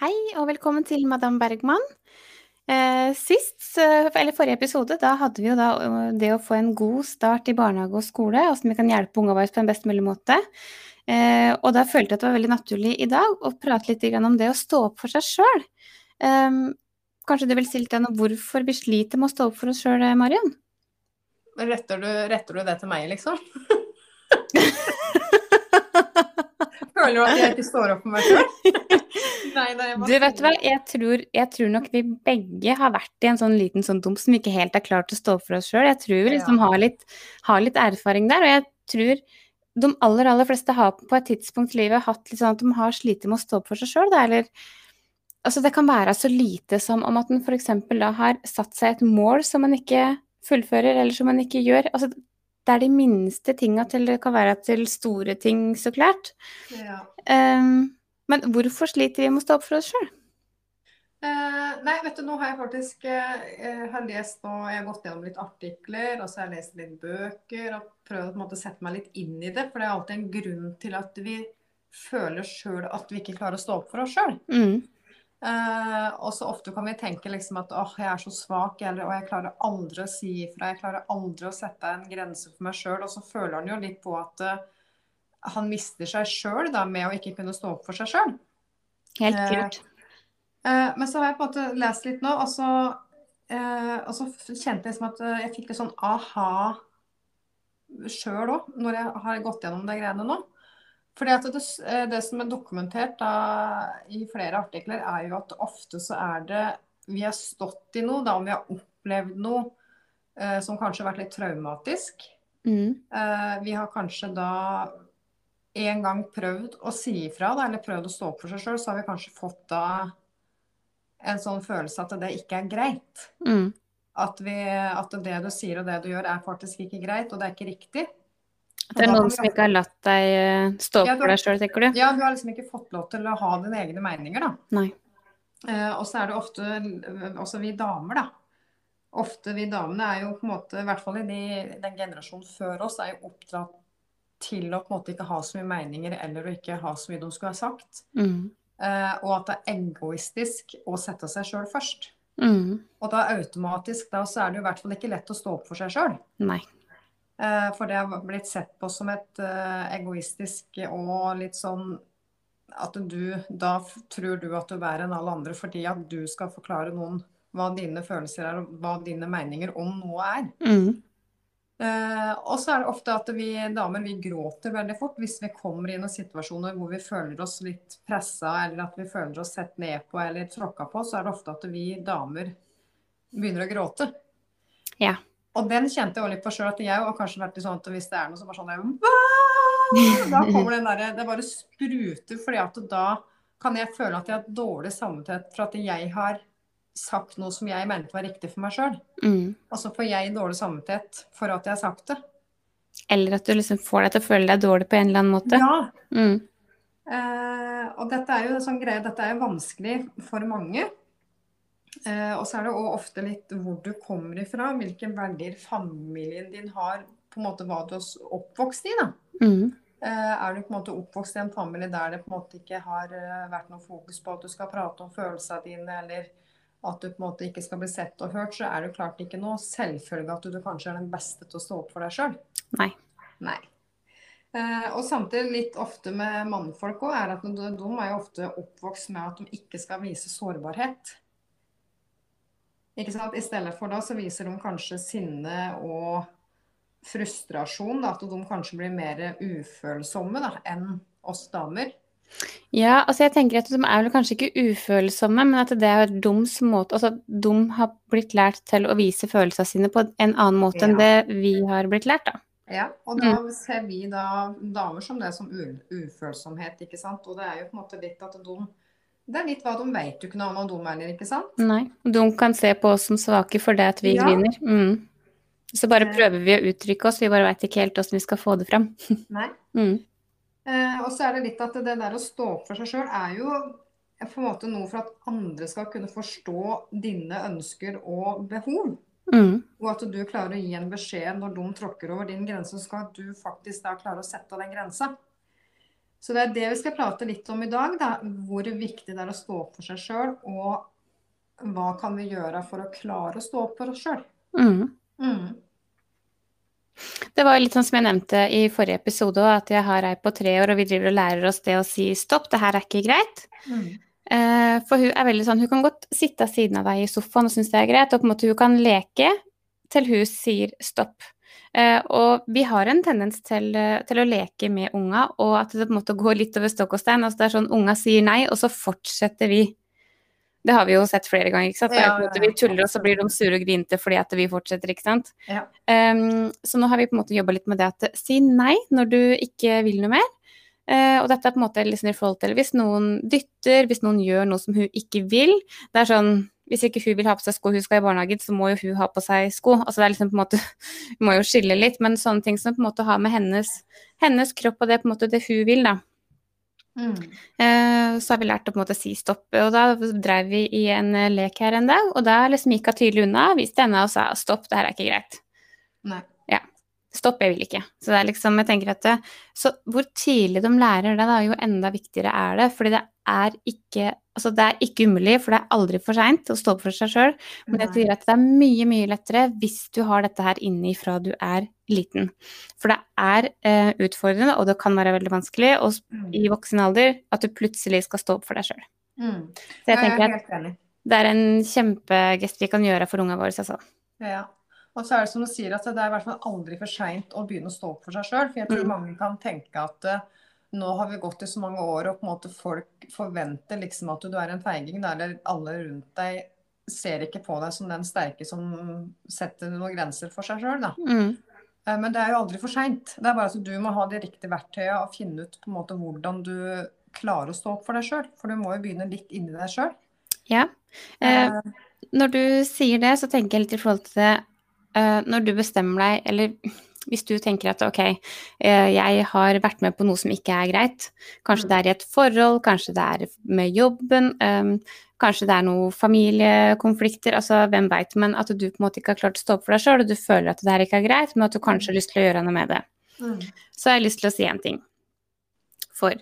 Hei, og velkommen til Madame Bergman. Eh, sist, eh, eller forrige episode, da hadde vi jo da eh, det å få en god start i barnehage og skole, åssen vi kan hjelpe ungene våre på en best mulig måte. Og da følte jeg at det var veldig naturlig i dag å prate litt om det å stå opp for seg sjøl. Eh, kanskje du vil si litt om hvorfor vi sliter med å stå opp for oss sjøl, Marion? Retter du, retter du det til meg, liksom? Føler du at jeg ikke står opp for meg sjøl? Du vet hva, jeg tror, jeg tror, nok vi begge har vært i en sånn liten sånn dump som vi ikke helt har klart å stå for oss sjøl. Jeg tror vi liksom har litt, har litt, erfaring der, og jeg tror de aller, aller fleste har på et tidspunkt i livet hatt litt sånn at de har slitt med å stå opp for seg sjøl, eller Altså, det kan være så lite som om at en f.eks. da har satt seg et mål som man ikke fullfører, eller som man ikke gjør. Altså, det er de minste tinga til det kan være til store ting, så klart. Ja. Um, men hvorfor sliter vi med å stå opp for oss sjøl? Uh, eh, nei, vet du, nå har jeg faktisk uh, har lest nå, jeg har gått gjennom litt artikler, og så har jeg lest litt bøker og prøvd å sette meg litt inn i det. For det er alltid en grunn til at vi føler sjøl at vi ikke klarer å stå opp for oss sjøl. Mm. Uh, og så ofte kan vi tenke liksom at åh, jeg er så svak, eller og jeg klarer aldri å si ifra, jeg klarer aldri å sette en grense for meg sjøl. Og så føler han jo litt på at han mister seg sjøl med å ikke kunne stå opp for seg sjøl. Helt eh, klart. Uh, men så har jeg på en måte lest litt nå, og så, og så kjente jeg som at jeg fikk litt sånn aha sjøl òg, når jeg har gått gjennom de greiene nå. Fordi at det, eh, det, som er dokumentert da, i flere artikler, er jo at ofte så er det Vi har stått i noe, da om vi har opplevd noe eh, som kanskje har vært litt traumatisk. Mm. vi har kanskje da en gang prøvd å si ifra, da, eller prøvd å stå opp for seg sjøl, så har vi kanskje fått da en sånn følelse at det ikke er greit. Mm. At, vi, at, det du sier og det du gjør er faktisk ikke greit, og det er ikke riktig. At det er noen som ikke har latt deg eh, stå opp ja, for deg sjøl, tenker du? Ja, du har liksom ikke fått lov til å ha dine egne meninger, da. Nei. Eh, og så er det ofte også vi damer, da. Ofte vi damene er jo på en måte, i hvert fall i de, den generasjonen før oss, er jo oppdratt til å på en måte ikke ha så mye meninger eller å ikke ha så mye de skulle ha sagt. Mm. Eh, og at det er egoistisk å sette seg sjøl først. Mm. Og da automatisk da så er det jo i hvert fall ikke lett å stå opp for seg sjøl. Uh, for det har blitt sett på som et uh, egoistisk og litt sånn at du Da tror du at du er verre enn alle andre fordi at du skal forklare noen hva dine følelser er, og hva dine meninger om noe er. Mm. Uh, og så er det ofte at vi damer vi gråter veldig fort hvis vi kommer i noen situasjoner hvor vi føler oss litt pressa, eller at vi føler oss sett ned på eller tråkka på, så er det ofte at vi damer begynner å gråte. Ja. Og den kjente jeg også litt på sjøl, at jeg har kanskje vært litt sånn at hvis det er noe som er sånn Da kommer den derre Det bare spruter, fordi at da kan jeg føle at jeg har dårlig samvittighet for at jeg har sagt noe som jeg mente var riktig for meg sjøl. Mm. Og så får jeg dårlig samvittighet for at jeg har sagt det. Eller at du liksom får deg til å føle deg dårlig på en eller annen måte. Ja. Mm. Eh, og dette er jo sånn greie, dette er jo vanskelig for mange. Eh, og så er det òg ofte litt hvor du kommer ifra, hvilke verdier familien din har, på en måte hva du er oppvokst i. da. Mm. Eh, er du på en måte oppvokst i en familie der det på en måte ikke har eh, vært noe fokus på at du skal prate om følelsene dine, eller at du på en måte ikke skal bli sett og hørt, så er det klart ikke noe selvfølge at du, kanskje er den beste til å stå opp for deg sjøl. Nei. Nei. Eh, og samtidig litt ofte med mannfolk òg, er at de, de er jo ofte oppvokst med at de ikke skal vise sårbarhet. Ikke sant? I stedet for da så viser de kanskje sinne og frustrasjon. Da, at de kanskje blir mer ufølsomme da, enn oss damer. Ja, altså jeg tenker at de er vel kanskje ikke ufølsomme, men at det er dums måte Altså de har blitt lært til å vise følelsene sine på en annen måte ja. enn det vi har blitt lært, da. Ja, og da mm. ser vi da damer som det som ufølsomhet, ikke sant. Og det er jo på en måte litt at de Det er litt hva de vet du ikke noe om hva de mener, ikke sant. Nei. De kan se på oss som svake for det at vi ja. griner. Mm. Så bare eh. prøver vi å uttrykke oss, vi bare veit ikke helt åssen vi skal få det fram. Nei. mm. Eh, og så er det litt at det der å stå opp for seg sjøl er jo på en måte noe for at andre skal kunne forstå dine ønsker og behov. Mm. Og at du klarer å gi en beskjed når de tråkker over din grense, så skal du faktisk da klare å sette den grensa. Så det er det vi skal prate litt om i dag. Da. Hvor viktig det er å stå opp for seg sjøl, og hva kan vi gjøre for å klare å stå opp for oss sjøl. Mm. Mm. Det var litt sånn som jeg nevnte i forrige episode, at jeg har ei på tre år, og vi driver og lærer oss det å si stopp, det her er ikke greit. Mm. Eh, for hun er veldig sånn, hun kan godt sitte av siden av deg i sofaen og synes det er greit, og på en måte hun kan leke til hun sier stopp. Eh, og vi har en tendens til, eh, til, å leke med unga, og at det på en måte går litt over stokk og stein. Altså det er sånn unga sier nei, og så fortsetter vi. Det har vi jo sett flere ganger. ikke sant? Ja, ja, ja. Vi tuller, og så blir de sure og grinte fordi at vi fortsetter. ikke sant? Um, så nå har vi på en måte jobba litt med det at si nei når du ikke vil noe mer. Uh, og dette er på en måte liksom i forhold til hvis noen dytter, hvis noen gjør noe som hun ikke vil. Det er sånn hvis ikke hun vil ha på seg sko, hun skal i barnehagen, så må jo hun ha på seg sko. Altså det er liksom på en måte Vi må jo skille litt, men sånne ting som på en måte har med hennes, hennes kropp og det på en måte det hun vil, da. Mm. Eh, så har vi lært å på en måte si stopp. Og da drev vi i en lek her en dag, og da liksom gikk hun tydelig unna, viste henne og sa stopp, det her er ikke greit. Nei. Stopp, jeg vil ikke. Så det er liksom, jeg tenker at det, Så hvor tidlig de lærer det, da, jo enda viktigere er det. Fordi det er ikke Altså, det er ikke umulig, for det er aldri for seint å stå opp for seg sjøl. Men jeg sier at det er mye, mye lettere hvis du har dette her inne ifra du er liten. For det er eh, utfordrende, og det kan være veldig vanskelig og, mm. i voksen alder at du plutselig skal stå opp for deg sjøl. Mm. Så jeg tenker at det er en kjempegest vi kan gjøre for ungene våre, altså. Ja. Og så er det som du sier, at det er i hvert fall aldri for seint å begynne å stå opp for seg sjøl. For jeg tror mm. mange kan tenke at uh, nå har vi gått i så mange år, og på en måte folk forventer liksom at du er en feiging, eller alle rundt deg ser ikke på deg som den sterke som setter noen grenser for seg sjøl, da. Mm. Eh, men det er jo aldri for seint. Det er bare at du må ha de riktige verktøyene og finne ut på en måte hvordan du klarer å stå opp for deg sjøl. For du må jo begynne litt inni deg sjøl. Ja. Eh, eh, når du sier det, så tenker jeg litt i forhold til det Når du bestemmer deg, eller hvis du tenker at ok, eh, jeg har vært med på noe som ikke er greit, kanskje det er i et forhold, kanskje det er med jobben, um, kanskje det er noen familiekonflikter, altså hvem veit, men at du på en måte ikke har klart å stå opp for deg sjøl, og du føler at det her ikke er greit, men at du kanskje har lyst til å gjøre noe med det. Mm. Så har jeg lyst til å si en ting. For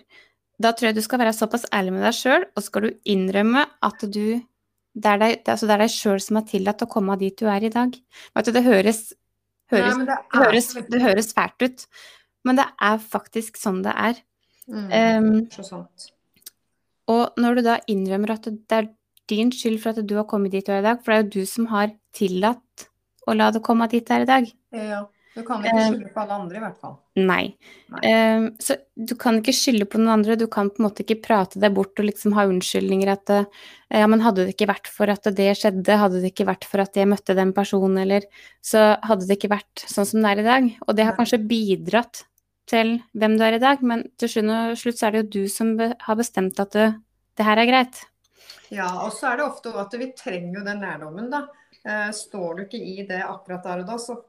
da tror jeg du skal være såpass ærlig med deg sjøl, og skal du innrømme at du det er deg, altså sjøl som har tillatt å komme dit du er i dag. At det høres Høres, Nei, det, er... høres, det, høres, fælt ut, men det er faktisk sånn det er. Mm, um, og når du da innrømmer at det er din skyld for at du har kommet dit du er i dag, for det er jo du som har tillatt å la det komme dit du er i dag. Ja. Du kan ikke skylde på alle andre, i hvert fall. Nei. Nei. Um, så du kan ikke skylde på noen andre. Du kan på en måte ikke prate deg bort og liksom ha unnskyldninger at uh, ja, men hadde det ikke vært for at det skjedde, hadde det ikke vært for at jeg møtte den personen, eller så hadde det ikke vært sånn som det er i dag. Og det har kanskje bidratt til hvem du er i dag, men til slutt så er det jo du som be har bestemt at det, det, her er greit. Ja, og så er det ofte at vi trenger jo den lærdommen, da. Står du ikke i det akkurat der og da, så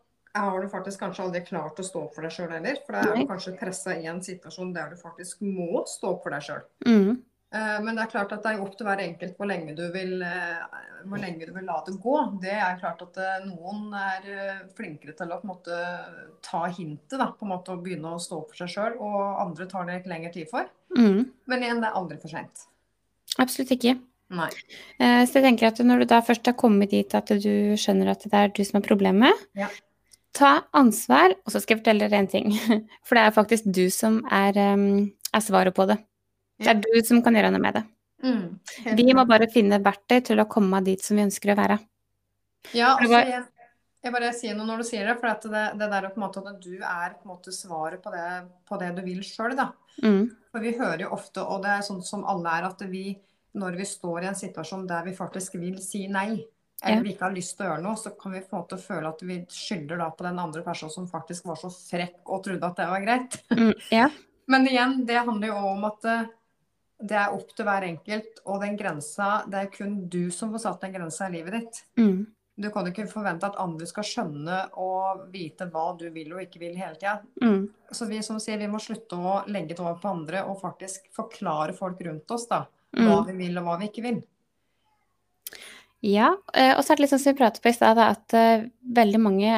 har du faktisk kanskje aldri klart å stå opp for deg sjøl heller. For da er du kanskje pressa i en situasjon der du faktisk må stå opp for deg sjøl. Mm. Uh, men det er klart at det er opp til hver enkelt hvor lenge du vil, uh, hvor lenge du vil la det gå. Det er klart at uh, noen er flinkere til å måte ta hintet da, på en måte å begynne å stå opp for seg sjøl, og andre tar det litt lengre tid for. Mm. Men igjen, det er aldri for seint. Absolutt ikke. Nei. så jeg tenker at når du da først har kommet dit at du skjønner at det er du som er problemet, ja Ta ansvar, og så skal jeg fortelle dere en ting. For det er faktisk du som er, um, er svaret på det. Det er du som kan gjøre noe med det. Mm, vi må bare finne verktøy til å komme dit som vi ønsker å være. Ja, altså, jeg, jeg, bare sier noe når du sier det. For det, det der på en måte at du er på en måte svaret på det, på det du vil sjøl, da. Mm. For vi hører jo ofte, og det er sånn som alle er, at vi når vi står i en situasjon der vi faktisk vil si nei, eller vi ikke har lyst til å gjøre noe, så kan vi få til å føle at vi skylder da på den andre personen som faktisk var så frekk og trodde at det var greit. Mm, ja. Men igjen, det handler jo om at eh, det er opp til hver enkelt, og den grensa Det er kun du som får satt den grensa i livet ditt. Mm. Du kan ikke forvente at andre skal skjønne og vite hva du vil og ikke vil hele tida. Mm. Så vi som sier, vi må slutte å legge det over på andre og faktisk forklare folk rundt oss da, hva mm. vi vil og hva vi ikke vil. Ja, eh, og så er det litt sånn som vi pratet på i stad, at uh, veldig mange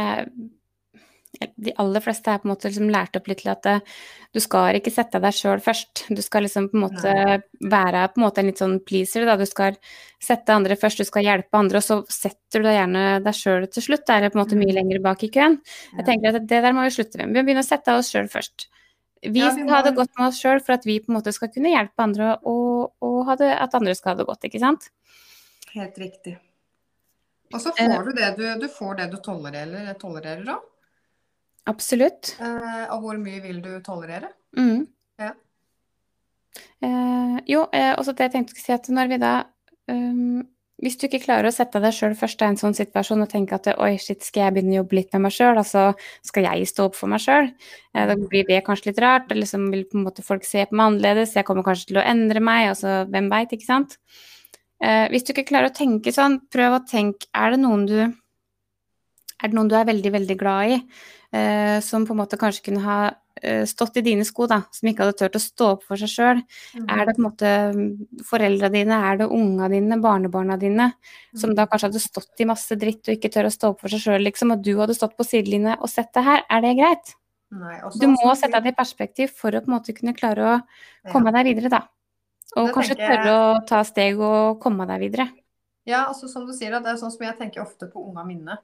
de aller fleste er på en måte liksom lært opp litt til at eh, du skal ikke sette deg sjøl først. Du skal liksom på en måte være på en måte en litt sånn pleaser, da. Du skal sette andre først, du skal hjelpe andre, og så setter du deg gjerne deg sjøl til slutt. Da er det på en måte mye mm. lenger bak i køen. Jeg tenker at det der må vi slutte med. Vi må begynne å sette oss sjøl først. Vi skal ha det godt med oss sjøl for at vi på en måte skal kunne hjelpe andre, og, og det, at andre skal ha det godt, ikke sant? Helt riktig. Og så får du det du, du får det du tolererer, tolererer da. Absolutt. Eh, og hvor mye vil du tolerere? Mm. Ja. Eh, jo, eh, også det jeg tenkte å si at når vi da um, Hvis du ikke klarer å sette deg sjøl først i en sånn situasjon og tenke at oi, shit, skal jeg begynne å jobbe litt med meg sjøl, altså skal jeg stå opp for meg sjøl? Eh, da blir det kanskje litt rart, eller liksom vil på en måte folk se på meg annerledes, jeg kommer kanskje til å endre meg, altså hvem veit, ikke sant? Eh, hvis du ikke klarer å tenke sånn, prøv å tenke er det noen du er det noen du er veldig, veldig glad i, eh, som på en måte kanskje kunne ha eh, stått i dine sko, da, som ikke hadde turt å stå opp for seg sjøl? Mm. Er det på en måte foreldra dine, er det unga dine, barnebarna dine, mm. som da kanskje hadde stått i masse dritt og ikke tør å stå opp for seg sjøl, liksom, og du hadde stått på sidelinja og sett det her, er det greit? Nei, også, du må sette deg i perspektiv for å på en måte kunne klare å komme ja. deg videre, da. Og kanskje tørre jeg... å ta steg og komme deg videre. Ja, altså som du sier, det er sånn som jeg tenker ofte på unga mine.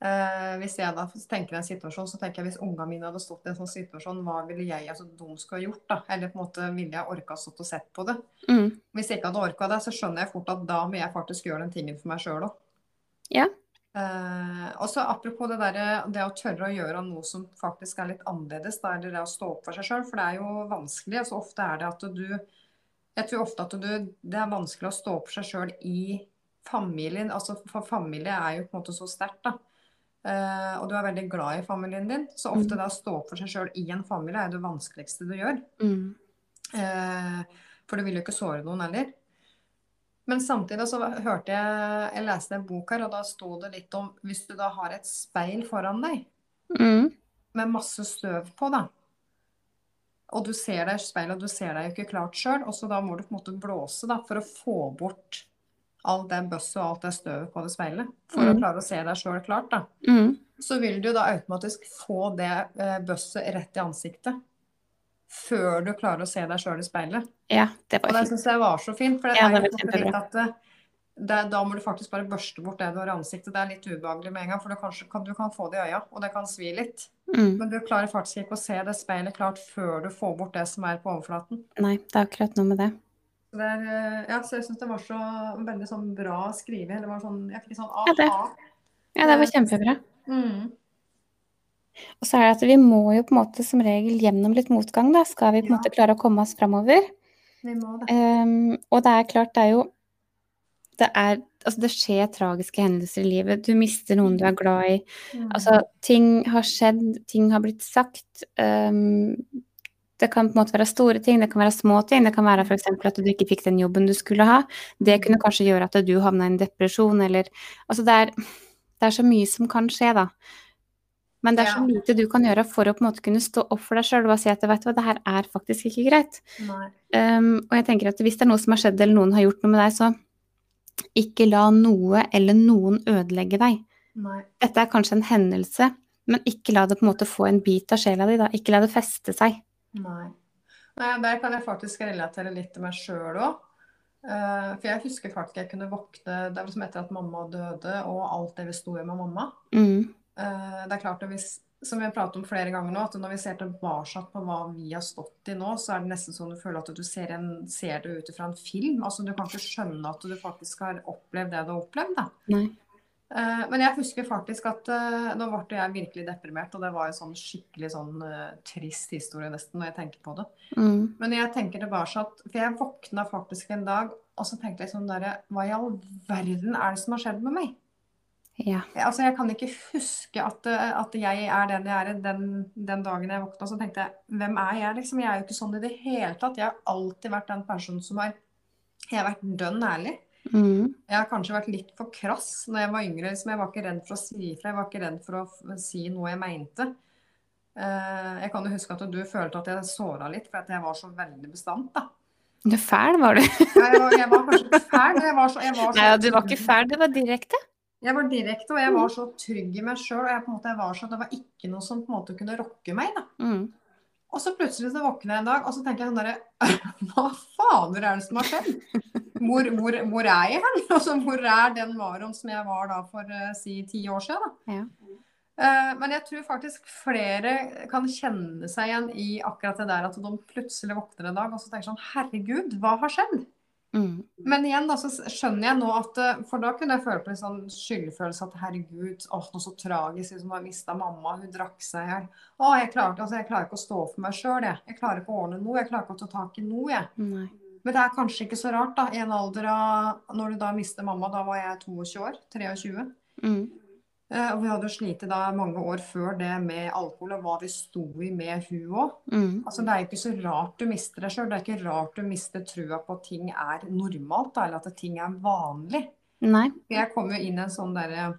Eh, hvis jeg da tenker en situasjon, så tenker jeg hvis unga mine hadde stått i en sånn situasjon, hva ville jeg altså de skulle ha gjort? da? Eller på en måte ville jeg orka stått og sett på det? Mm. Hvis jeg ikke hadde orka det, så skjønner jeg fort at da må jeg faktisk gjøre den tingen for meg sjøl òg. Ja. Eh, og så apropos det der, det å tørre å gjøre noe som faktisk er litt annerledes, da, eller det å stå opp for seg sjøl, for det er jo vanskelig. altså Ofte er det at du Jeg tror ofte at du, det er vanskelig å stå for seg sjøl i familien. altså For familie er jo på en måte så sterkt, da. Uh, og du er veldig glad i familien din, så ofte mm. da stå opp for seg sjøl i en familie er det vanskeligste du gjør. Mm. Uh, for du vil jo ikke såre noen heller. Men samtidig så hørte jeg Jeg leste en bok her, og da sto det litt om Hvis du da har et speil foran deg mm. med masse støv på, da. Og du ser deg i speilet, og du ser deg jo ikke klart sjøl, og så da må du på en måte blåse da, for å få bort all den bøsset og alt det støvet på det speilet, for mm. å klare å se deg sjøl klart, da, mm. så vil du da automatisk få det eh, bøsset rett i ansiktet. Før du klarer å se deg sjøl i speilet. Ja, det var og det syns jeg var så fint. For det ja, er jo litt at det, da må du faktisk bare børste bort det du har i ansiktet. Det er litt ubehagelig med en gang, for kanskje, kan, du kan få det i øya, og det kan svi litt. Mm. Men du klarer faktisk ikke å se det speilet klart før du får bort det som er på overflaten. Nei, det er akkurat noe med det. Er, eh, ja, så jeg syns det var så veldig sånn bra skrevet. Det var sånn, jeg fikk sånn aha. Ja, det, ja, det var kjempebra. Mm. Og så er det at vi må jo på en måte som regel gjennom litt motgang, da, skal vi på en ja. måte klare å komme oss framover. Vi må det. Um, og det er klart, det er jo det er Altså, det skjer tragiske hendelser i livet. Du mister noen du er glad i. Mm. Altså, ting har skjedd, ting har blitt sagt. Um, det kan på en måte være store ting, det kan være små ting. Det kan være f.eks. at du ikke fikk den jobben du skulle ha. Det kunne kanskje gjøre at du havna i en depresjon eller Altså det er, det er, så mye som kan skje, da. Men det er så lite du kan gjøre for å på en måte kunne stå opp for deg sjøl og si at vet du hva, det her er faktisk ikke greit. Um, og jeg tenker at hvis det er noe som har skjedd eller noen har gjort noe med deg, så ikke la noe eller noen ødelegge deg. Nei. Dette er kanskje en hendelse, men ikke la det på en måte få en bit av sjela di, da. Ikke la det feste seg. Nei. Nei, der kan jeg faktisk relatere litt til meg sjøl òg. Uh, eh, for jeg husker faktisk jeg kunne våkne Det var liksom etter at mamma døde, og alt det vi sto i med mamma. Mm. Uh, det er klart at vi, Som vi har pratet om flere ganger nå, at når vi ser tilbake på hva vi har stått i nå, så er det nesten sånn du føler at du ser, en, ser det ut fra en film. Altså Du kan ikke skjønne at du faktisk har opplevd det du har opplevd. da. Uh, men jeg husker faktisk at uh, nå ble jeg virkelig deprimert, og det var en sånn skikkelig sånn uh, trist historie nesten når jeg tenker på det. Mm. Men jeg tenker tilbake at For jeg våkna faktisk en dag, og så tenkte jeg sånn derre Hva i all verden er det som har skjedd med meg? Ja. Altså, jeg kan ikke huske at, at, jeg er den jeg er den, den dagen jeg våkna. Så tenkte jeg Hvem er jeg, liksom? Jeg er jo ikke sånn i det hele tatt. Jeg har alltid vært den personen som har Jeg har vært dønn ærlig. Mm. Jeg har kanskje vært litt for krass når jeg var yngre. Liksom. Jeg var ikke redd for å si ifra. Jeg var ikke redd for å si noe jeg mente. Uh, jeg kan jo huske at du følte at jeg såra litt for at jeg var så veldig bestandt. da. Du fæl, var du? jeg, var, jeg var kanskje ikke fæl. Jeg var så, jeg var så Nei, du var ikke fæl, du var direkte. Jeg var direkte, og jeg var så trygg i meg sjøl. Og jeg, på en måte, var så, det var ikke noe som på en måte kunne rokke meg. da. Mm. Og så plutselig så våkner jeg en dag, og så tenker jeg sånn derre Hva fader er det som har skjedd? Hvor, hvor, hvor er jeg hen? Altså, hvor er den Maron som jeg var da for uh, si ti år siden? da? Ja. Uh, men jeg tror faktisk flere kan kjenne seg igjen i akkurat det der at de plutselig våkner en dag og så tenker sånn Herregud, hva har skjedd? Mm. Men igjen da, så skjønner jeg nå at eh, For da kunne jeg føle på en sånn skyldfølelse at herregud, åh, noe så tragisk. Liksom, jeg mista mamma, hun drakk seg i hjel. Jeg, klarte, altså, jeg klarer ikke å stå for meg sjøl, jeg. Jeg klarer ikke å ordne noe. Jeg klarer ikke å ta tak i noe, jeg. Nei. Men det er kanskje ikke så rart, da. I en alder av Når du da mister mamma, da var jeg 22 år. 23. Mm. Eh, og vi hadde jo slitt da mange år før det med alkohol, og hva vi sto i med hun òg. Mm. Altså, det er jo ikke så rart du mister deg sjøl. Det er ikke rart du mister trua på at ting er normalt, da, eller at ting er vanlig. Nei. Jeg kom jo inn i en sånn derre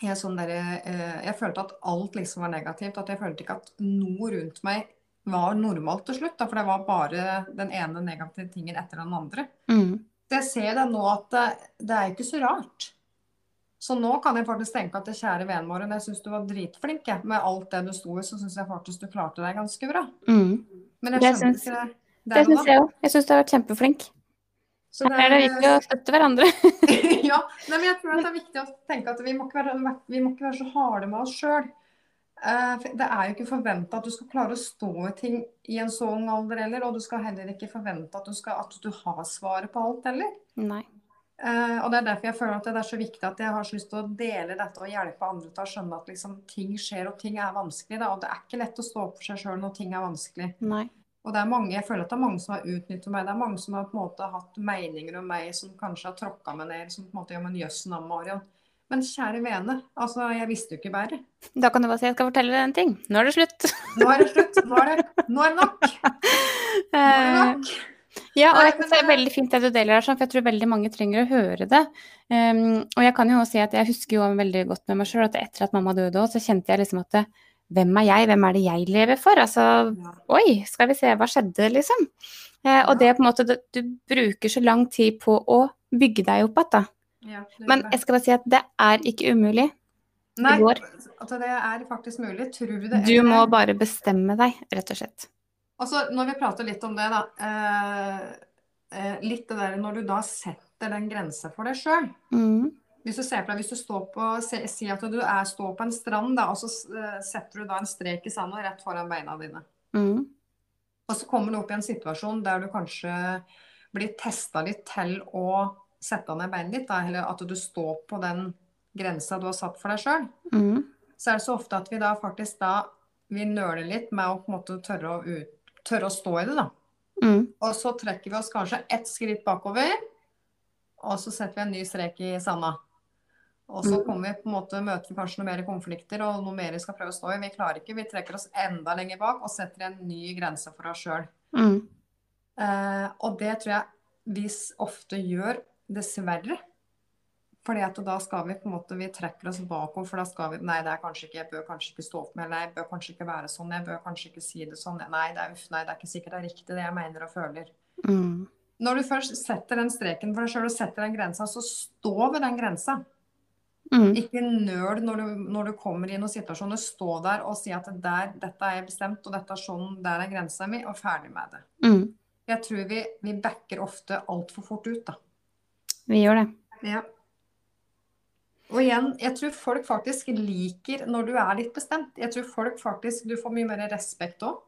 jeg, sånn der, eh, jeg følte at alt liksom var negativt. At jeg følte ikke at noe rundt meg var normalt til slutt. Da, for det var bare den ene negative tingen etter den andre. Mm. Så jeg ser det nå at det, det er ikke så rart. Så nå kan jeg faktisk tenke at det kjære Venmaren, jeg syns du var dritflink. Jeg. Med alt det du sto i, så syns jeg faktisk du klarte deg ganske bra. Mm. Men jeg skjønner syns- ikke det. Det der syns jeg òg. Jeg syns du har vært kjempeflink. Så det er det viktig å støtte hverandre. ja, nei, men jeg tror at det er viktig å tenke at vi må ikke være, vi må ikke være så harde med oss sjøl. det er jo ikke forventa at du skal klare å stå i ting i en så ung alder heller. Og du skal heller ikke forvente at du, skal, at du har svaret på alt heller. Nei. Eh, og Det er derfor jeg føler at det er så viktig at jeg har så lyst til å dele dette og hjelpe andre til å skjønne at liksom, ting skjer og ting er vanskelig. Da. Og det er ikke lett å stå opp for seg sjøl når ting er vanskelig. Nei. Og det er mange, jeg føler at det er mange som har utnyttet meg. Det er mange som har på en måte hatt meninger om meg som kanskje har tråkka meg ned. Som på en måte gjør meg jøss, Marion. Men kjære vene, altså jeg visste jo ikke bedre. Da kan du bare si jeg skal fortelle deg en ting. Nå er det slutt. Nå er det slutt. Nå er det, nå er det nok. Nå er det nok. Ja, og jeg det er veldig fint det du deler her, for jeg tror veldig mange trenger å høre det. Um, og jeg kan jo også si at jeg husker jo veldig godt med meg sjøl at etter at mamma døde òg, så kjente jeg liksom at det, hvem er jeg, hvem er det jeg lever for? Altså, Ja. oi, skal vi se, hva skjedde, liksom? Uh, og det på en måte, du, du bruker så lang tid på å bygge deg opp igjen, da. Ja, Men jeg skal bare si at det er ikke umulig. Nei, går. at det er faktisk mulig. Tror du det? Du må bare bestemme deg, rett og slett. Altså, når vi prater litt om det, da. Eh, eh, litt det der når du da setter den grensa for deg sjøl. Mm. Hvis du ser på deg, hvis du står på, se, si at du er, står på en strand, da, og så eh, setter du da en strek i sanda rett foran beina dine. Mm. Og så kommer du opp i en situasjon der du kanskje blir testa litt til å sette ned beinet ditt, da, eller at du står på den grensa du har satt for deg sjøl. Mm. Så er det så ofte at vi da faktisk da vi nøler litt med å på en måte tørre å, ut, tørre å stå i det, da. Mm. Og så trekker vi oss kanskje ett skritt bakover, og så setter vi en ny strek i sanda. Og så Mm. kommer vi på en måte, møter vi kanskje noe mer konflikter og noe mer vi skal prøve å stå i. Vi klarer ikke, vi trekker oss enda lenger bak og setter en ny grense for oss sjøl. Mm. Eh, og det tror jeg vi ofte gjør, dessverre. Fordi at da skal vi på en måte, vi trekker oss bakover, for da skal vi Nei, det er kanskje ikke, jeg bør kanskje ikke stå opp med, eller jeg bør kanskje ikke være sånn, jeg bør kanskje ikke si det sånn. Nei, det er uff, nei, det er ikke sikkert det er riktig det jeg mener og føler. Mm. Når du først setter den streken for deg sjøl og setter den grensa, så stå ved den grensa. Mm. Ikke nøl når du, når du kommer i noen situasjoner. Stå der og si at det der, dette er jeg bestemt, og dette er sånn, der er grensa mi, og ferdig med det. Mm. Jeg tror vi, vi backer ofte altfor fort ut, da. Vi gjør det. Ja. Og igjen, jeg tror folk faktisk liker når du er litt bestemt. Jeg tror folk faktisk, Du får mye mer respekt òg.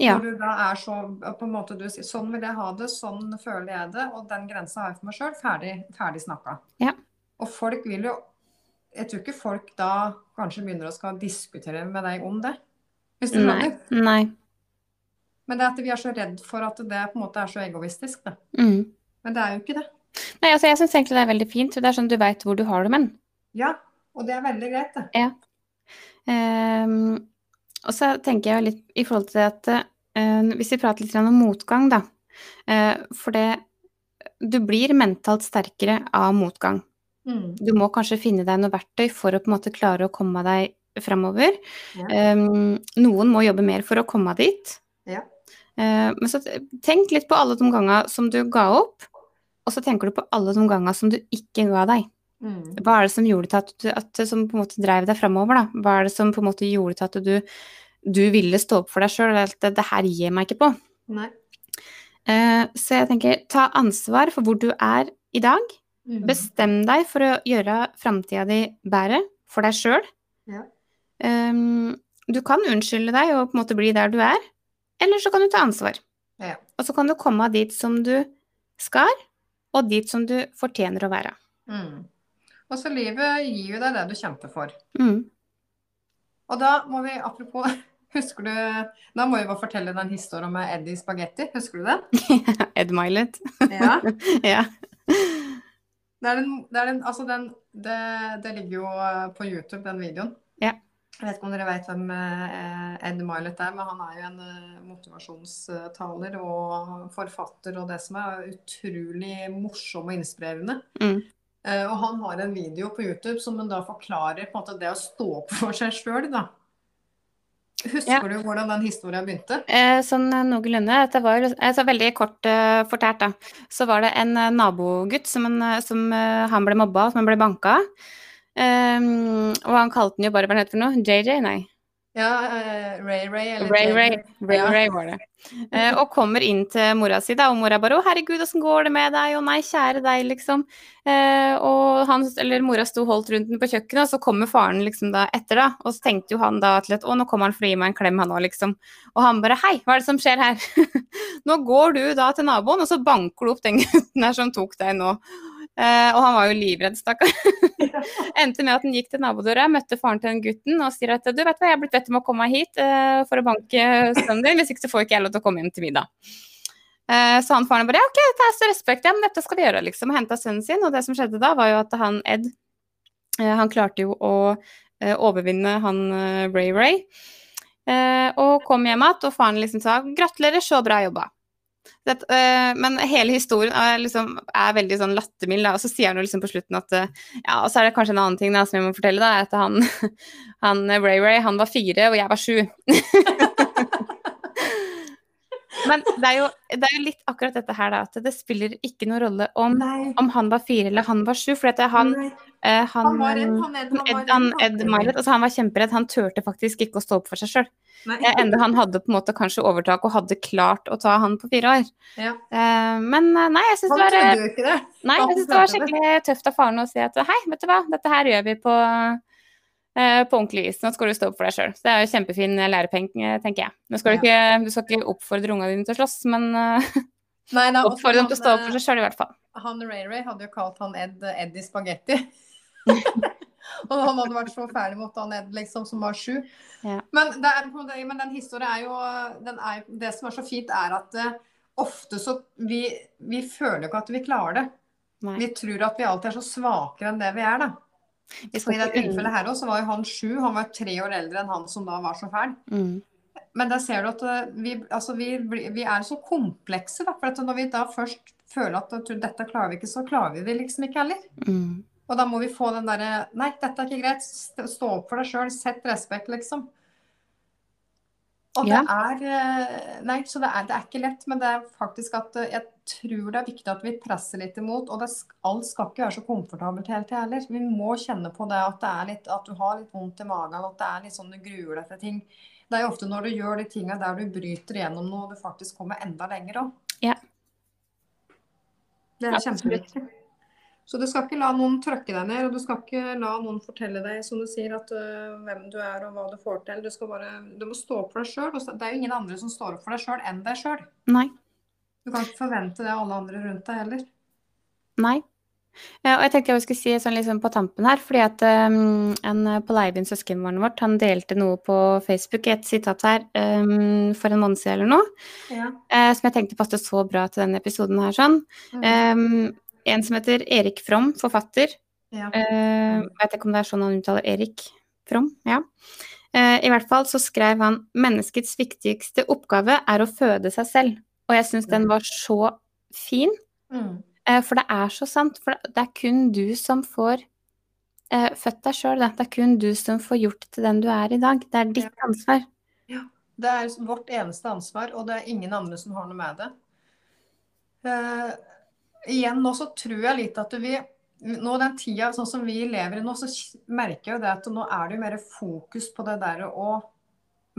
Ja. Når du da er så på en måte du sier sånn vil jeg ha det, sånn føler jeg det, og den grensa har jeg for meg sjøl. Ferdig, ferdig snakka. Ja. Og folk vil jo Jeg tror ikke folk da kanskje begynner å skal diskutere med deg om det. Hvis du Nei. skjønner? Nei. Men det er at vi er så redd for at det på en måte er så egoistisk. det. Mm. Men det er jo ikke det. Nei, altså jeg syns egentlig det er veldig fint. Det er sånn du veit hvor du har dem hen. Ja, og det er veldig greit, det. Ehm, og så tenker jeg litt i forhold til at uh, Hvis vi prater litt om motgang, da. Uh, for det Du blir mentalt sterkere av motgang. Mm. Du må kanskje finne deg noe verktøy for å på en måte klare å komme deg framover. Ja. Um, noen må jobbe mer for å komme dit. Ja. Uh, men så tenk litt på alle de gangene som du ga opp, og så tenker du på alle de gangene som du ikke ga deg. Mm. Hva er det som gjorde at du at, som på en måte drev deg framover, da? Hva er det som på en måte gjorde til at du, du ville stå opp for deg sjøl? At det, det her gir jeg meg ikke på. Nei. Uh, så jeg tenker, ta ansvar for hvor du er i dag. Mm. Bestem deg for å gjøre framtida di bedre for deg sjøl. Ja. Um, du kan unnskylde deg og på en måte bli der du er, eller så kan du ta ansvar. Ja. Og så kan du komme dit som du skal, og dit som du fortjener å være. Mm. Og så livet gir jo deg det du kjemper for. Mm. Og da må vi, apropos Husker du Da må vi bare fortelle den historien med Eddie Spagetti. Husker du den? Ed Milet. Ja. ja. Det den, det, den, altså den det, det ligger jo på YouTube, den videoen. Ja. Jeg vet ikke om dere vet hvem eh, Ed Milet er, men han er jo en eh, motivasjonstaler og forfatter og det som er utrolig morsom og inspirerende. Mm. Eh, Og han har en video på YouTube som han da forklarer på en måte det å stå opp for seg sjøl, da. Husker Ja. du hvordan den historien begynte? Eh, sånn noenlunde. Det var altså, veldig kort uh, fortært, da. Så var det en nabogutt som, en, som uh, han ble mobba, som han ble banka. Um, og han kalte den jo bare hva het for noe? JJ? Nei. Ja, eh, Ray Ray eller Ray. Ray. Ray, Ja. Ray var det. Uh, og kommer inn til mora si, da, og mora bare 'Å, herregud, åssen går det med deg?' Og 'nei, kjære deg', liksom. Uh, og han, eller mora sto holdt rundt den på kjøkkenet, og så kommer faren liksom da etter, da. Og så tenkte jo han da til at 'Å, nå kommer han for å gi meg en klem, han òg', liksom. Og han bare 'Hei, hva er det som skjer her?' 'Nå går du da til naboen, og så banker du opp den gutten her som tok deg nå'. Eh, og han var jo livredd, stakkar. Endte med at han gikk til nabodøra, møtte faren til den gutten og sier at du vet hva, jeg er blitt bedt om å komme hit eh, for å banke sønnen din, hvis ikke så får ikke jeg lov til å komme hjem til middag. Eh, så han faren bare ja, ok, det er så respekt, ja, men dette skal vi gjøre, liksom. Og henta sønnen sin. Og det som skjedde da, var jo at han Ed, eh, han klarte jo å overvinne han Ray Ray. Eh, og kom hjem igjen, og faren liksom sa gratulerer, så bra jobba. Det, uh, men hele historien er, liksom, er veldig sånn lattermild, og så sier han jo liksom på slutten at uh, ja, og så er det kanskje en annen ting da, som jeg må fortelle, da, at han, han eh, Ray Ray han var fire, og jeg var sju. men det er, jo, det er jo litt akkurat dette her, da, at det spiller ikke noen rolle om, om han var fire eller han var sju, for at han, eh, han, Han var redd, han Ed. Han han. Ed Milet, altså han var kjemperedd. Han turte faktisk ikke å stå opp for seg sjøl. Enda han hadde på en måte kanskje overtak og hadde klart å ta han på fire år. Ja. Uh, men eh, nei, jeg syns det var, det. nei, jeg synes det var skikkelig tøft av faren å si at hei, vet du hva, dette her gjør vi på, på ordentlig vis. Nå skal du stå opp for deg sjøl. Det er jo kjempefin lærepeng, eh, tenker jeg. Nå skal du, ikke, du skal ikke oppfordre ungene dine til å slåss, men eh, Nei, nei, oppfordre dem til å stå opp for seg sjøl, i hvert fall. eh, Han Ray Ray hadde jo kalt han Ed Eddie Spagetti. og han hadde vært så ferdig mot han Ed, liksom, som var sju. Ja. Men, det er, men den historien er jo den er, Det som er så fint, er at uh, ofte så vi, vi føler jo ikke at vi klarer det. Nei. Vi tror at vi alltid er så svakere enn det vi er, da. Vi Og I det ikke tilfellet her også, så var jo han sju. Han var tre år eldre enn han som da var så fæl. Mm. Men der ser du at eh, vi, altså vi, vi er så komplekse. Da, for at når vi da først føler at at dette klarer vi ikke, så klarer vi det liksom ikke heller. Mm. Og da må vi få den derre Nei, dette er ikke greit. Stå opp for deg sjøl. Sett respekt, liksom. Og det er eh, Nei, så det er, det er ikke lett, men det er faktisk at eh, jeg tror det er viktig at vi presser litt imot. Og det, alt skal ikke være så komfortabelt hele tida heller. Vi må kjenne på det at det er litt At du har litt vondt i magen, at det er litt sånn du gruer deg til ting. Det er jo ofte når du gjør de tinga der du bryter gjennom noe, du faktisk kommer enda lenger òg. Ja. Det er kjempeviktig. Så du skal ikke la noen trøkke deg ned, og du skal ikke la noen fortelle deg som du sier, at uh, hvem du er og hva du får til. Du, skal bare, du må stå opp for deg sjøl. Det er jo ingen andre som står opp for deg sjøl enn deg sjøl. Du kan ikke forvente det av alle andre rundt deg heller. Nei. Ja, og jeg tenkte jeg skulle si sånn liksom på tampen her, fordi at um, en på Leivin, søskenbarnet vårt, han delte noe på Facebook, et sitat her, um, for en måned siden eller noe, Ja. uh, som jeg tenkte passet så bra til denne episoden her, sånn. Um, en som heter Erik From, forfatter. ja. Uh, vet ikke om det er sånn han uttaler Erik From, ja. Uh, I hvert fall så skrev han 'Menneskets viktigste oppgave er å føde seg selv'. Og jeg syns den var så fin. Mm. Uh, For det er så sant. For det er kun du som får født deg sjøl. Det er kun du som får gjort til den du er i dag. Det er ditt ansvar. Det er vårt eneste ansvar, og det er ingen andre som har noe med det. Igjen nå så tror jeg litt at vi nå den tida sånn som vi lever i nå, så merker jeg jo det at nå er det jo mer fokus på det der å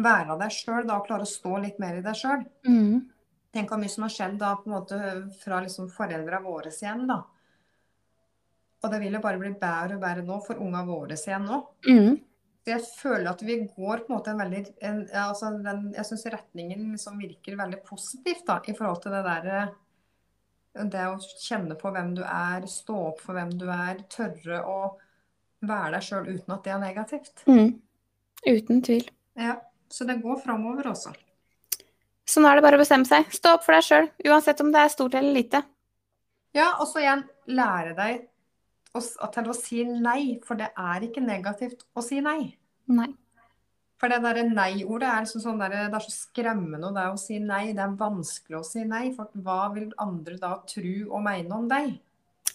være deg sjøl, da, og klare å stå litt mer i deg sjøl. Mm. Tenk hvor mye som har skjedd da på en måte fra liksom foreldra våre igjen, da. Og det vil jo bare bli bedre og bedre nå for unga våre igjen nå. Mm. Jeg føler at vi går på en måte en veldig en, altså den, Jeg syns retningen liksom virker veldig positivt da, i forhold til det derre Det å kjenne på hvem du er, stå opp for hvem du er, tørre å være deg sjøl uten at det er negativt. Mm. Uten tvil. Ja, Så det går framover også. Så nå er det bare å bestemme seg. Stå opp for deg sjøl, uansett om det er stort eller lite. Ja, og så igjen lære deg til å si nei, for det er ikke negativt å si nei. Nei. For det derre nei-ordet er, liksom sånn der, det er så skremmende det å si nei. Det er vanskelig å si nei, for hva vil andre da tro og mene om deg?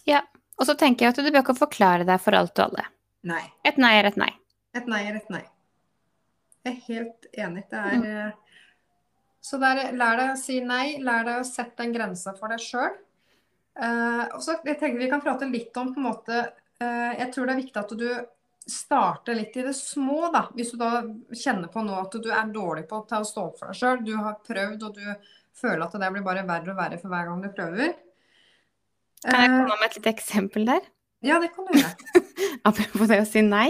Ja. Og så tenker jeg at du bør ikke forklare deg for alt og alle. Nei. Et nei er et nei. Et nei er et nei. Jeg er helt enig. Det er mm. Så der, lær deg å si nei. Lær deg å sette den grensa for deg sjøl. Uh, og så jeg tenker Vi kan prate litt om på en måte uh, Jeg tror det er viktig at du starter litt i det små. da, Hvis du da kjenner på nå at du er dårlig på å stå opp for deg sjøl. Du har prøvd, og du føler at det blir bare verre og verre for hver gang du prøver. Kan jeg komme med et lite eksempel der? Ja, det kan du gjøre. Apropos det å si nei.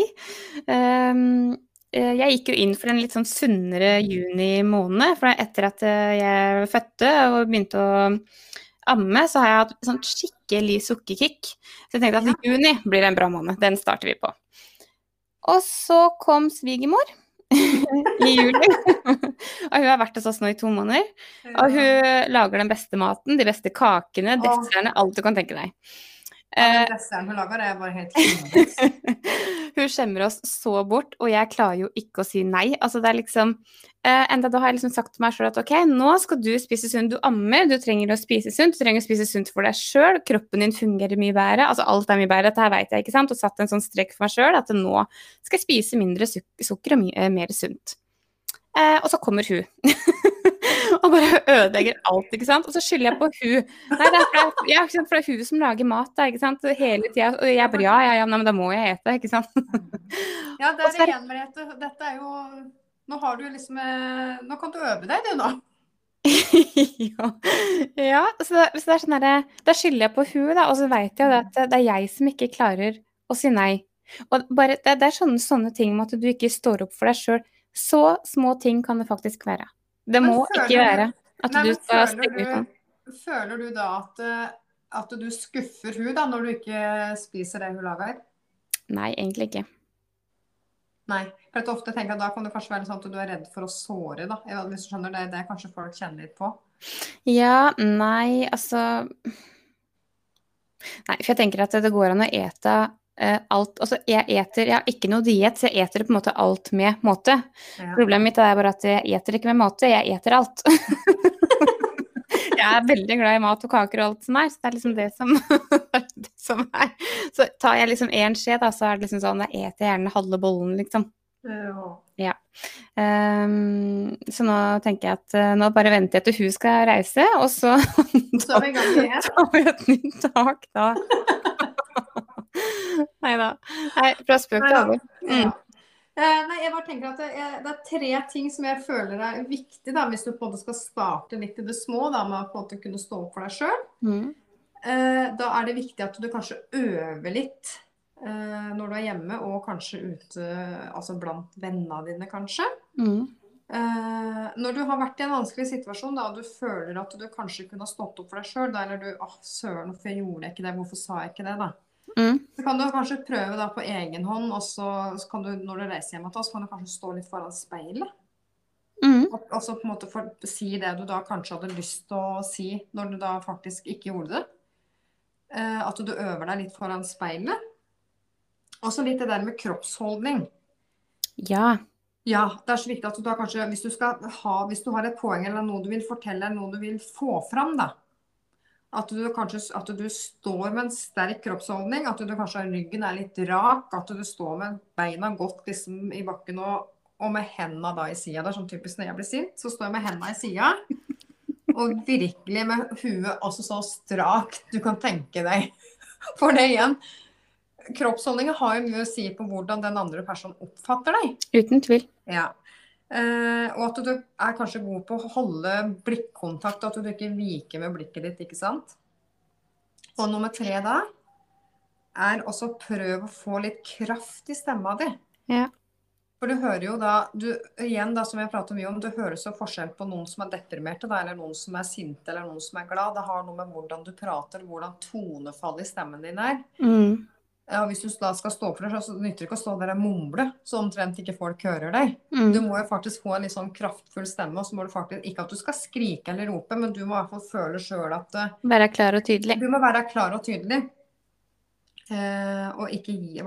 Um, jeg gikk jo inn for en litt sånn sunnere juni måned. For etter at jeg fødte og begynte å amme, så har jeg hatt sånn skikkelig sukkerkick. Så jeg tenkte at juni blir en bra måned. Den starter vi på. Og så kom svigermor i juli. og hun har vært hos oss nå i to måneder. Og hun lager den beste maten, de beste kakene, dessertene, alt du kan tenke deg. Ja, den hun lager, er bare helt Hun skjemmer oss så bort, og jeg klarer jo ikke å si nei. Altså, det er liksom uh, Enda da har jeg liksom sagt til meg sjøl at OK, nå skal du spise sunt. Du ammer, du trenger å spise sunt. Du trenger å spise sunt for deg sjøl. Kroppen din fungerer mye bedre. Altså, alt er mye bedre. Dette her veit jeg, ikke sant. Og satt en sånn strek for meg sjøl at nå skal jeg spise mindre sukker og mye mer sunt. Uh, og så kommer hun. og bare ødelegger alt, ikke sant. Og så skylder jeg på hun. Nei, det er, for, ja, for det er hun som lager mat da, ikke sant. Hele tida. Og jeg bare ja, ja, ja, men da må jeg ete, ikke sant. ja, det er det igjen, Merete. Dette er jo Nå har du liksom eh, Nå kan du øve deg, du, nå. ja. ja så, det, så det er sånn herre Da skylder jeg på hun, da, og så veit jeg at det er jeg som ikke klarer å si nei. Og bare, det, det er sånne, sånne ting med at du ikke står opp for deg sjøl. Så små ting kan det faktisk være. Det må ikke være at nei, du skal stenge ut noen. Føler du da at, eh, at du skuffer hun da, når du ikke spiser det hun lager? Nei, egentlig ikke. Nei. For at ofte tenker jeg Da kan det kanskje være sånn at du er redd for å såre. da, hvis du skjønner Det det er kanskje folk kjenner litt på? Ja, nei, altså Nei, for jeg tenker at det går an å ete alt Altså, jeg eter Jeg har ikke noe diett, så jeg eter på en måte alt med måte. Ja. Problemet mitt er bare at jeg eter ikke med måte, jeg eter alt. jeg er veldig glad i mat og kaker og alt som er, så det er liksom det som, det som er. Så tar jeg liksom én skje, da, så er det liksom sånn Da eter jeg gjerne halve bollen, liksom. Ja. ja. Um, så nå tenker jeg at uh, nå bare venter jeg til hun skal reise, og så, så tar vi et nytt tak da. Nei da. Nei, fra spøk til alvor. Mm. Nei, jeg bare tenker at det er, det er, tre ting som jeg føler er viktig da, hvis du på en måte skal starte litt i det små da, med å på en måte kunne stå opp for deg sjøl. Mm. Eh, da er det viktig at du kanskje øver litt eh, når du er hjemme, og kanskje ute altså blant vennene dine, kanskje. Mm. Eh, når du har vært i en vanskelig situasjon da, og du føler at du kanskje kunne ha stått opp for deg sjøl, eller du ah, søren, hvorfor gjorde jeg ikke det, hvorfor sa jeg ikke det, da? Mm. Så kan du kanskje prøve da på egen hånd, og så kan du, når du reiser hjem til oss, kan du kanskje stå litt foran speilet. Mm. Og, og så på en måte for, si det du da kanskje hadde lyst til å si når du da faktisk ikke gjorde det. Eh, at du øver deg litt foran speilet. Og så litt det der med kroppsholdning. Ja. Ja, det er så viktig at du da kanskje, hvis du, skal ha, hvis du har et poeng eller noe du vil fortelle, eller noe du vil få fram, da, at du kanskje at du står med en sterk kroppsholdning, at du kanskje ryggen er litt rak, at du står med beina godt liksom, i bakken og, og med hendene da i sida. Det er sånn typisk når jeg blir sint, så står jeg med hendene i sida. Og virkelig med huet også så strakt du kan tenke deg. For det igjen, kroppsholdningen har jo mye å si på hvordan den andre personen oppfatter deg. Uten tvil. Ja. Eh, og at du er kanskje god på å holde blikkontakt, og at du ikke viker med blikket ditt, ikke sant. Og nummer tre da er også prøv å få litt kraft i stemma di. Ja. For du hører jo da du, Igjen, da, som jeg prater mye om, du hører så forskjell på noen som er deprimerte, da, eller noen som er sinte, eller noen som er glad. Det har noe med hvordan du prater, hvordan tonefallet i stemmen din er. Mm. Ja, hvis du da skal stå for deg, så nytter det ikke å stå der og mumle, så omtrent ikke folk hører deg. Mm. Du må jo faktisk få en litt sånn kraftfull stemme, og så må du faktisk Ikke at du skal skrike eller rope, men du må i hvert fall føle sjøl at eh, Være klar og tydelig. Du må være klar og tydelig. Eh, og ikke gi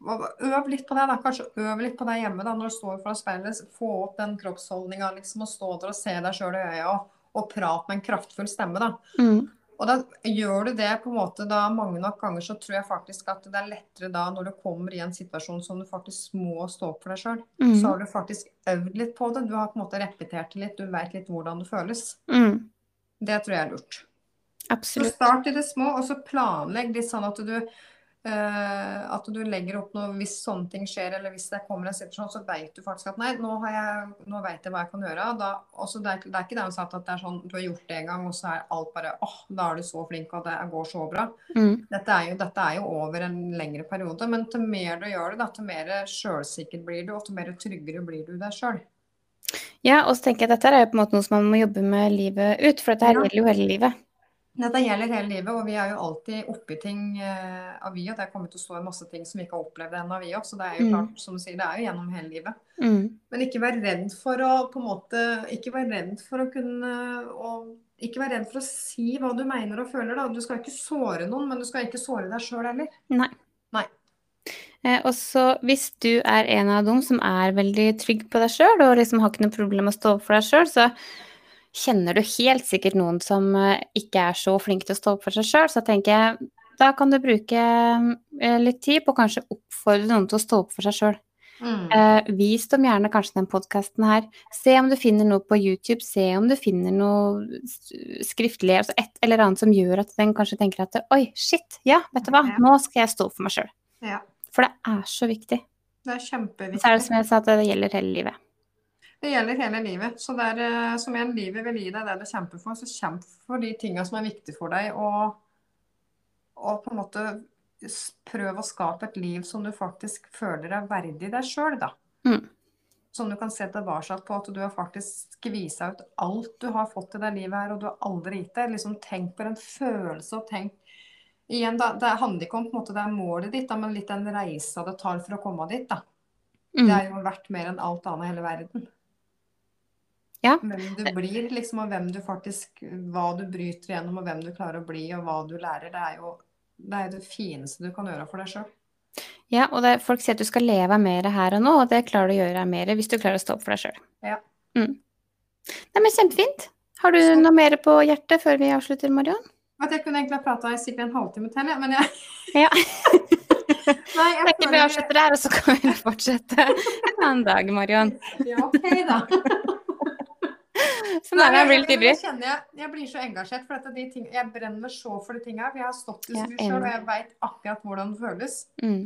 Øv litt på det, da. Kanskje øv litt på det hjemme da, når du står foran speilet. Få opp den kroppsholdninga, liksom, og stå der og se deg sjøl i øya og, og prate med en kraftfull stemme, da. Mm. Og da gjør du det på en måte da mange nok ganger, så tror jeg faktisk at det er lettere da når du kommer i en situasjon som du faktisk må stå opp for deg sjøl. Mm. Så har du faktisk øvd litt på det. Du har på en måte repetert det litt. Du vet litt hvordan det føles. Mm. Det tror jeg er lurt. Absolutt. Så start i det små, og så planlegg litt sånn at du at du legger opp noe hvis sånne ting skjer, eller hvis det kommer en situasjon, så vet du faktisk at nei, nå, har jeg, nå vet jeg hva jeg kan gjøre. Da, også det, er, det er ikke det hun sa at det er sånn du har gjort det en gang, og så er alt bare åh, da er du så flink, og det går så bra. Mm. Dette er, jo, dette er jo over en lengre periode, men til mer du gjør det, da, til mer sjølsikker blir du, og til mer tryggere blir du deg sjøl. Ja, og så tenker jeg at dette er jo på en måte noe som man må jobbe med livet ut, for dette her gjelder jo hele livet. Dette gjelder hele livet, og vi er jo alltid oppi ting eh, av vi, og det er kommet til å stå masse ting som vi ikke har opplevd ennå, vi òg. Så det er jo Mm. klart, som du sier, det er jo gjennom hele livet. Mm. Men ikke vær redd for å på en måte Ikke vær redd for å kunne og Ikke vær redd for å si hva du mener og føler, da. Du skal ikke såre noen, men du skal ikke såre deg sjøl heller. Nei. Nei. Eh, og så hvis du er en av dem som er veldig trygg på deg sjøl, og liksom har ikke noe problem med å stå opp for deg sjøl, så kjenner du helt sikkert noen som eh, ikke er så flink til å stå opp for seg sjøl. Så tenker jeg da kan du bruke eh, litt tid på å kanskje oppfordre noen til å stå opp for seg sjøl. Mm. Eh, vis dem gjerne kanskje den podkasten her. Se om du finner noe på YouTube, se om du finner noe skriftlig, altså et eller annet som gjør at den kanskje tenker at oi, shit, ja, vet du hva, nå skal jeg stå opp for meg sjøl. Ja. For det er så viktig. Det er Så er det som jeg sa, at det gjelder hele livet. Det gjelder hele livet. Så det er eh, som igjen livet vil gi deg det du kjemper for, så kjemp for de tinga som er viktige for deg, og, og på en måte prøv å skape et liv som du faktisk føler er verdig deg sjøl, da. Mm. Som du kan se tilbake på at du har faktisk skvisa ut alt du har fått i det livet her, og du har aldri gitt det. Liksom tenk på den følelsen, og tenk Igjen, da, det handler ikke om på en måte, det er målet ditt, da, men litt den reisa det tar for å komme dit. da. Det Mm. er jo verdt mer enn alt annet i hele verden. Ja. Hvem du blir, liksom, og hvem du faktisk Hva du bryter gjennom, og hvem du klarer å bli, og hva du lærer. Det er jo det, er det fineste du kan gjøre for deg sjøl. Ja, og det, folk sier at du skal leve mer her og nå, og det klarer du å gjøre mer hvis du klarer å stå opp for deg sjøl. Ja. Mm. Nei, men kjempefint. Har du noe mer på hjertet før vi avslutter, Marion? At jeg kunne egentlig ha prata i sikkert en halvtime til, men jeg Ja. Nei, jeg tenker vi føler avslutter der, og så kan vi fortsette en annen dag, Marion. Ja, OK, da. Sånn Nei, jeg blir litt ivrig. jeg, jeg, jeg blir så engasjert, for ting, jeg brenner så for de tinga. vi jeg har stått i sjøl, og jeg veit akkurat hvordan det føles. Mm.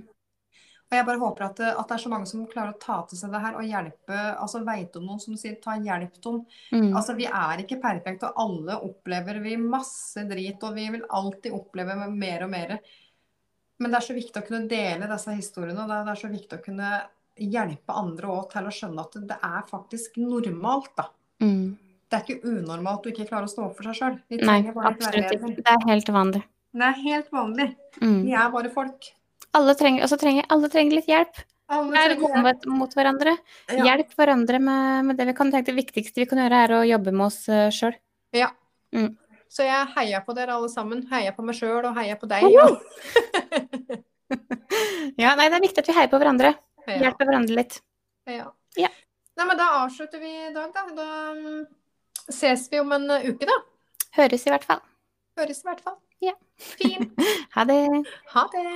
Og jeg bare håper at det, at det er så mange som klarer å ta til seg det her og hjelpe. Altså veit om noen som sier ta hjelp til. Mm. Altså vi er ikke perfekte, og alle opplever vi masse drit, og vi vil alltid oppleve mer og mer. Men det er så viktig å kunne dele disse historiene, og det er, det er så viktig å kunne hjelpe andre òg til å skjønne at det er faktisk normalt, da. Mm. Det er ikke unormalt å ikke klare å stå opp for seg sjøl. Nei, absolutt ikke. Det er helt vanlig. Det er helt vanlig. Mm. Vi er bare folk. Alle trenger, og trenger alle trenger litt hjelp. Alle er gode mot, mot hverandre. Ja. Hjelp hverandre med, med det vi kan. tenke det viktigste vi kan gjøre, er å jobbe med oss uh, sjøl. Ja. Mm. Så jeg heier på dere alle sammen. Heier på meg sjøl og heier på deg. Ja. Ja, nei, det er viktig at vi heier på hverandre. Hjelper hverandre litt. Ja. Ja. Nei, men da avslutter vi i dag, da. Da mm, ses vi om en uh, uke, da. Høres i hvert fall. Høres i hvert fall. Ja. Fint. Ha det. Ha det.